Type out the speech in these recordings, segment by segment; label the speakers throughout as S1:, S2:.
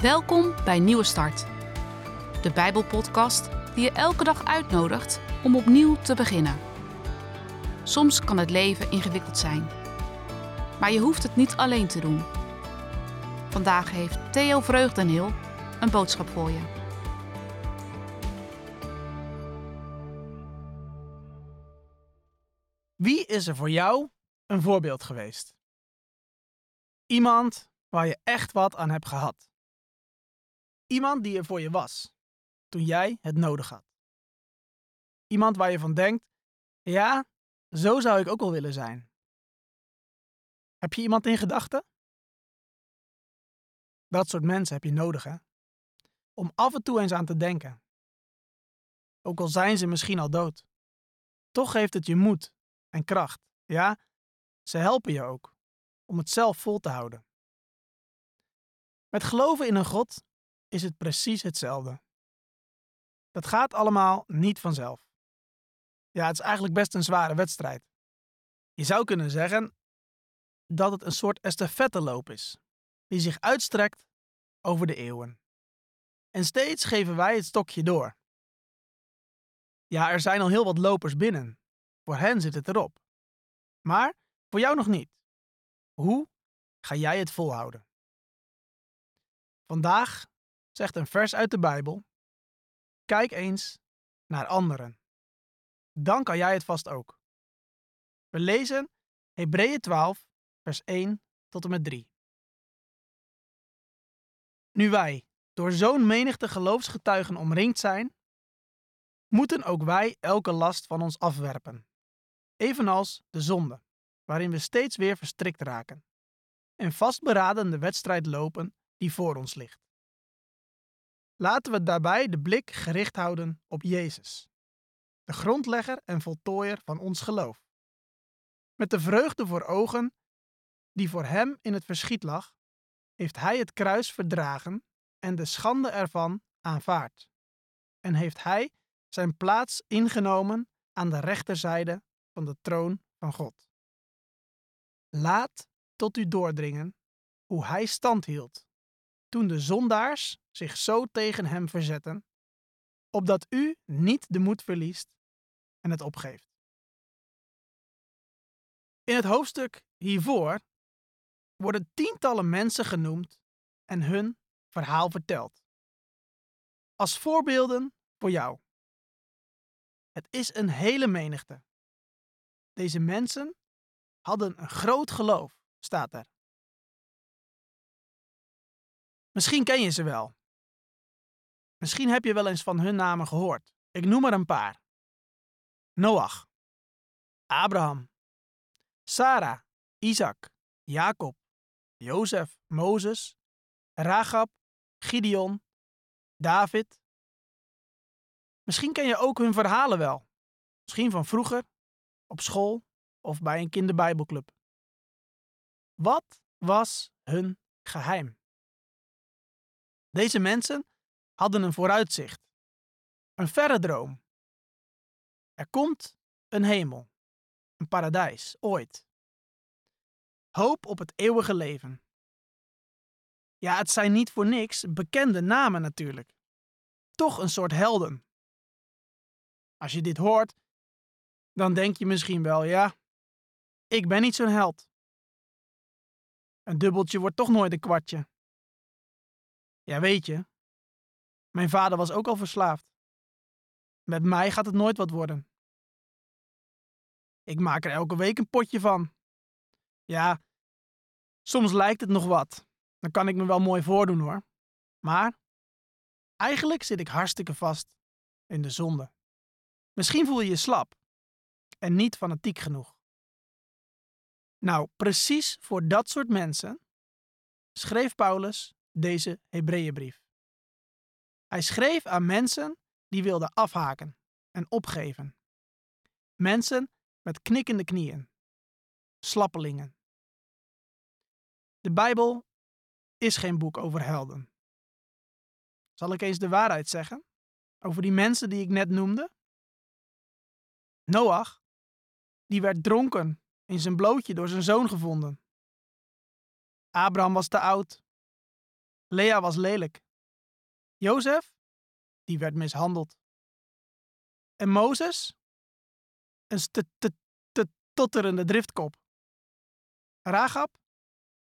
S1: Welkom bij Nieuwe Start, de Bijbelpodcast die je elke dag uitnodigt om opnieuw te beginnen. Soms kan het leven ingewikkeld zijn, maar je hoeft het niet alleen te doen. Vandaag heeft Theo Vreugdeneel een boodschap voor je.
S2: Wie is er voor jou een voorbeeld geweest? Iemand waar je echt wat aan hebt gehad. Iemand die er voor je was toen jij het nodig had. Iemand waar je van denkt: ja, zo zou ik ook wel willen zijn. Heb je iemand in gedachten? Dat soort mensen heb je nodig, hè? Om af en toe eens aan te denken. Ook al zijn ze misschien al dood. Toch geeft het je moed en kracht. Ja, ze helpen je ook om het zelf vol te houden. Met geloven in een God is het precies hetzelfde. Dat gaat allemaal niet vanzelf. Ja, het is eigenlijk best een zware wedstrijd. Je zou kunnen zeggen dat het een soort estafetteloop is, die zich uitstrekt over de eeuwen. En steeds geven wij het stokje door. Ja, er zijn al heel wat lopers binnen. Voor hen zit het erop. Maar voor jou nog niet. Hoe ga jij het volhouden? Vandaag zegt een vers uit de Bijbel: Kijk eens naar anderen. Dan kan jij het vast ook. We lezen Hebreeën 12, vers 1 tot en met 3. Nu wij door zo'n menigte geloofsgetuigen omringd zijn, moeten ook wij elke last van ons afwerpen, evenals de zonde, waarin we steeds weer verstrikt raken, en vastberaden de wedstrijd lopen die voor ons ligt. Laten we daarbij de blik gericht houden op Jezus, de grondlegger en voltooier van ons geloof. Met de vreugde voor ogen die voor hem in het verschiet lag, heeft hij het kruis verdragen en de schande ervan aanvaard. En heeft hij zijn plaats ingenomen aan de rechterzijde van de troon van God. Laat tot u doordringen hoe hij stand hield toen de zondaars zich zo tegen hem verzetten, opdat u niet de moed verliest en het opgeeft. In het hoofdstuk hiervoor worden tientallen mensen genoemd en hun verhaal verteld. Als voorbeelden voor jou. Het is een hele menigte. Deze mensen hadden een groot geloof, staat er. Misschien ken je ze wel. Misschien heb je wel eens van hun namen gehoord. Ik noem er een paar: Noach, Abraham, Sarah, Isaac, Jacob, Jozef, Mozes, Rahab, Gideon, David. Misschien ken je ook hun verhalen wel. Misschien van vroeger, op school of bij een kinderbijbelclub. Wat was hun geheim? Deze mensen hadden een vooruitzicht, een verre droom. Er komt een hemel, een paradijs, ooit. Hoop op het eeuwige leven. Ja, het zijn niet voor niks bekende namen natuurlijk. Toch een soort helden. Als je dit hoort, dan denk je misschien wel, ja, ik ben niet zo'n held. Een dubbeltje wordt toch nooit een kwartje. Ja, weet je, mijn vader was ook al verslaafd. Met mij gaat het nooit wat worden. Ik maak er elke week een potje van. Ja, soms lijkt het nog wat. Dan kan ik me wel mooi voordoen hoor. Maar eigenlijk zit ik hartstikke vast in de zonde. Misschien voel je je slap en niet fanatiek genoeg. Nou, precies voor dat soort mensen schreef Paulus deze Hebreeënbrief. Hij schreef aan mensen die wilden afhaken en opgeven. Mensen met knikkende knieën. Slappelingen. De Bijbel is geen boek over helden. Zal ik eens de waarheid zeggen over die mensen die ik net noemde? Noach, die werd dronken in zijn blootje door zijn zoon gevonden. Abraham was te oud Lea was lelijk. Jozef, die werd mishandeld. En Mozes? Een totterende driftkop. Rahab?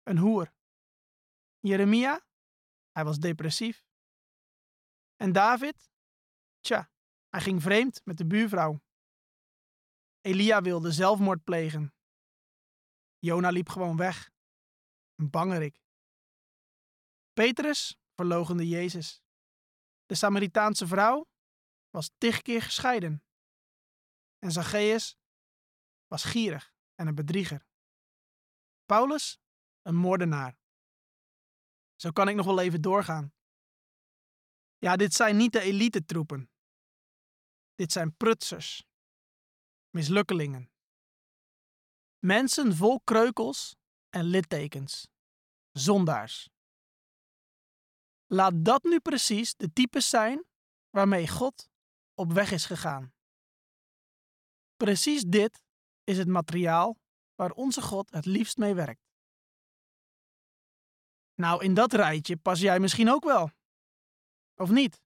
S2: Een hoer. Jeremia? Hij was depressief. En David? Tja, hij ging vreemd met de buurvrouw. Elia wilde zelfmoord plegen. Jona liep gewoon weg. Een bangerik. Petrus verloochende Jezus. De Samaritaanse vrouw was tig keer gescheiden. En Zacchaeus was gierig en een bedrieger. Paulus, een moordenaar. Zo kan ik nog wel even doorgaan. Ja, dit zijn niet de elite troepen. Dit zijn prutsers, mislukkelingen. Mensen vol kreukels en littekens. Zondaars. Laat dat nu precies de types zijn waarmee God op weg is gegaan. Precies dit is het materiaal waar onze God het liefst mee werkt. Nou, in dat rijtje pas jij misschien ook wel. Of niet?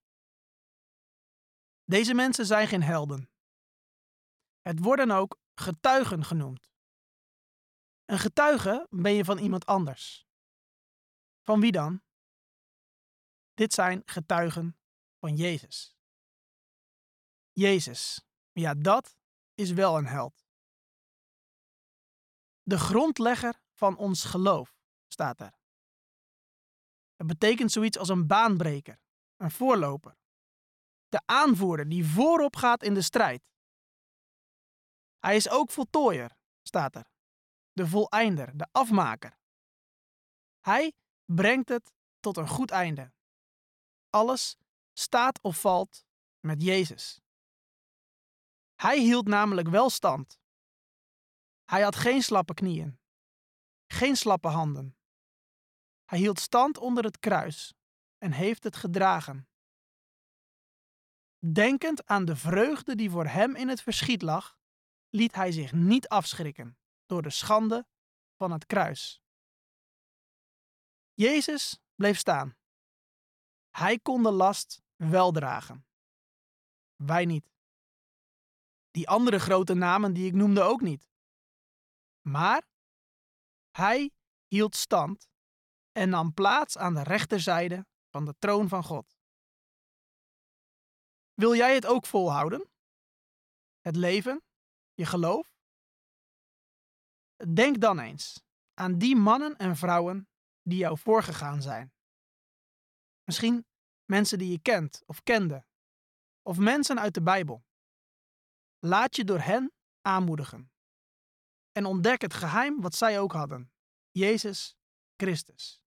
S2: Deze mensen zijn geen helden. Het worden ook getuigen genoemd. Een getuige ben je van iemand anders. Van wie dan? Dit zijn getuigen van Jezus. Jezus, ja, dat is wel een held. De grondlegger van ons geloof staat er. Het betekent zoiets als een baanbreker, een voorloper. De aanvoerder die voorop gaat in de strijd. Hij is ook voltooier, staat er. De voleinder, de afmaker. Hij brengt het tot een goed einde. Alles staat of valt met Jezus. Hij hield namelijk wel stand. Hij had geen slappe knieën, geen slappe handen. Hij hield stand onder het kruis en heeft het gedragen. Denkend aan de vreugde die voor hem in het verschiet lag, liet hij zich niet afschrikken door de schande van het kruis. Jezus bleef staan. Hij kon de last wel dragen. Wij niet. Die andere grote namen die ik noemde ook niet. Maar hij hield stand en nam plaats aan de rechterzijde van de troon van God. Wil jij het ook volhouden? Het leven? Je geloof? Denk dan eens aan die mannen en vrouwen die jou voorgegaan zijn. Misschien mensen die je kent of kende, of mensen uit de Bijbel. Laat je door hen aanmoedigen. En ontdek het geheim wat zij ook hadden: Jezus Christus.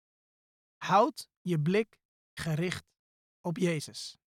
S2: Houd je blik gericht op Jezus.